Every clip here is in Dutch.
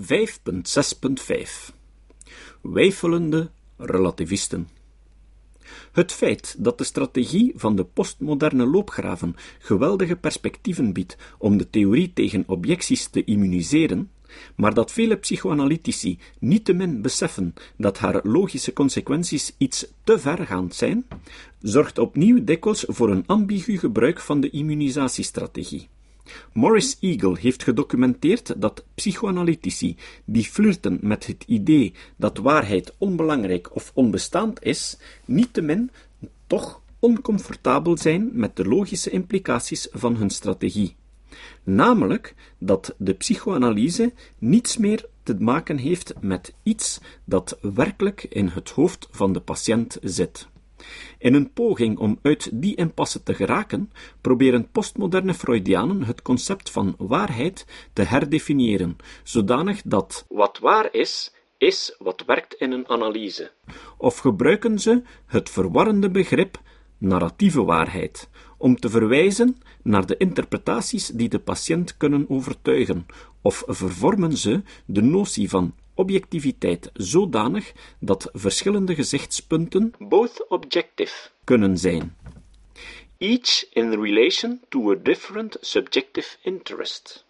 5.6.5 Weifelende relativisten het feit dat de strategie van de postmoderne loopgraven geweldige perspectieven biedt om de theorie tegen objecties te immuniseren, maar dat vele psychoanalytici niettemin beseffen dat haar logische consequenties iets te vergaand zijn, zorgt opnieuw dikwijls voor een ambigu gebruik van de immunisatiestrategie. Morris Eagle heeft gedocumenteerd dat psychoanalytici die flirten met het idee dat waarheid onbelangrijk of onbestaand is, niettemin toch oncomfortabel zijn met de logische implicaties van hun strategie. Namelijk dat de psychoanalyse niets meer te maken heeft met iets dat werkelijk in het hoofd van de patiënt zit. In een poging om uit die impasse te geraken, proberen postmoderne Freudianen het concept van waarheid te herdefiniëren, zodanig dat wat waar is, is wat werkt in een analyse. Of gebruiken ze het verwarrende begrip narratieve waarheid, om te verwijzen naar de interpretaties die de patiënt kunnen overtuigen, of vervormen ze de notie van objectiviteit zodanig dat verschillende gezichtspunten both objective kunnen zijn, each in relation to a different subjective interest.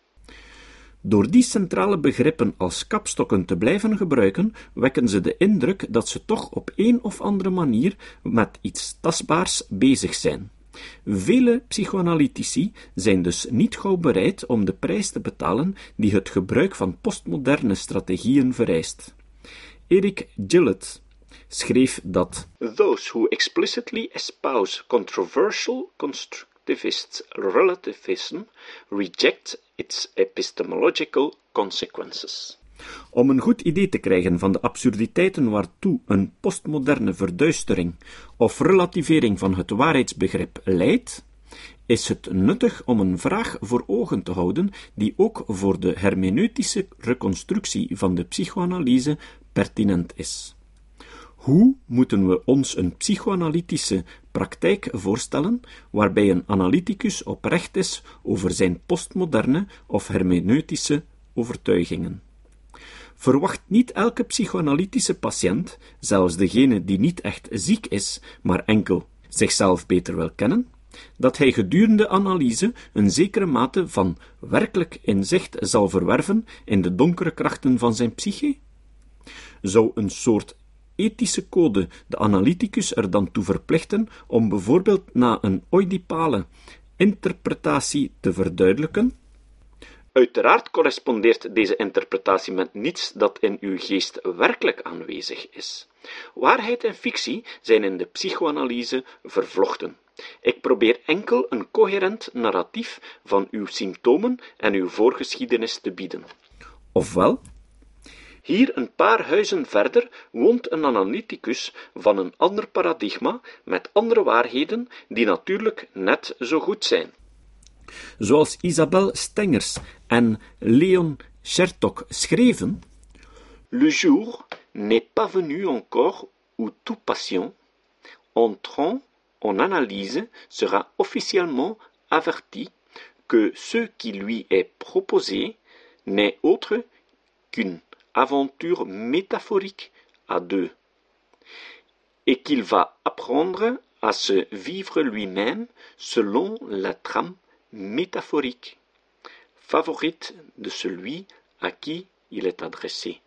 Door die centrale begrippen als kapstokken te blijven gebruiken, wekken ze de indruk dat ze toch op een of andere manier met iets tastbaars bezig zijn. Vele psychoanalytici zijn dus niet gauw bereid om de prijs te betalen die het gebruik van postmoderne strategieën vereist. Eric Gillett schreef dat Those who explicitly espouse controversial constructivist relativism reject its epistemological consequences. Om een goed idee te krijgen van de absurditeiten waartoe een postmoderne verduistering of relativering van het waarheidsbegrip leidt, is het nuttig om een vraag voor ogen te houden die ook voor de hermeneutische reconstructie van de psychoanalyse pertinent is. Hoe moeten we ons een psychoanalytische praktijk voorstellen waarbij een analyticus oprecht is over zijn postmoderne of hermeneutische overtuigingen? Verwacht niet elke psychoanalytische patiënt, zelfs degene die niet echt ziek is, maar enkel zichzelf beter wil kennen, dat hij gedurende analyse een zekere mate van werkelijk inzicht zal verwerven in de donkere krachten van zijn psyche? Zou een soort ethische code de analyticus er dan toe verplichten om bijvoorbeeld na een oedipale interpretatie te verduidelijken Uiteraard correspondeert deze interpretatie met niets dat in uw geest werkelijk aanwezig is. Waarheid en fictie zijn in de psychoanalyse vervlochten. Ik probeer enkel een coherent narratief van uw symptomen en uw voorgeschiedenis te bieden. Ofwel, hier een paar huizen verder woont een analyticus van een ander paradigma met andere waarheden die natuurlijk net zo goed zijn Stengers en Leon Chertok schreven, Le jour n'est pas venu encore où tout patient, entrant en analyse, sera officiellement averti que ce qui lui est proposé n'est autre qu'une aventure métaphorique à deux, et qu'il va apprendre à se vivre lui-même selon la trame métaphorique, favorite de celui à qui il est adressé.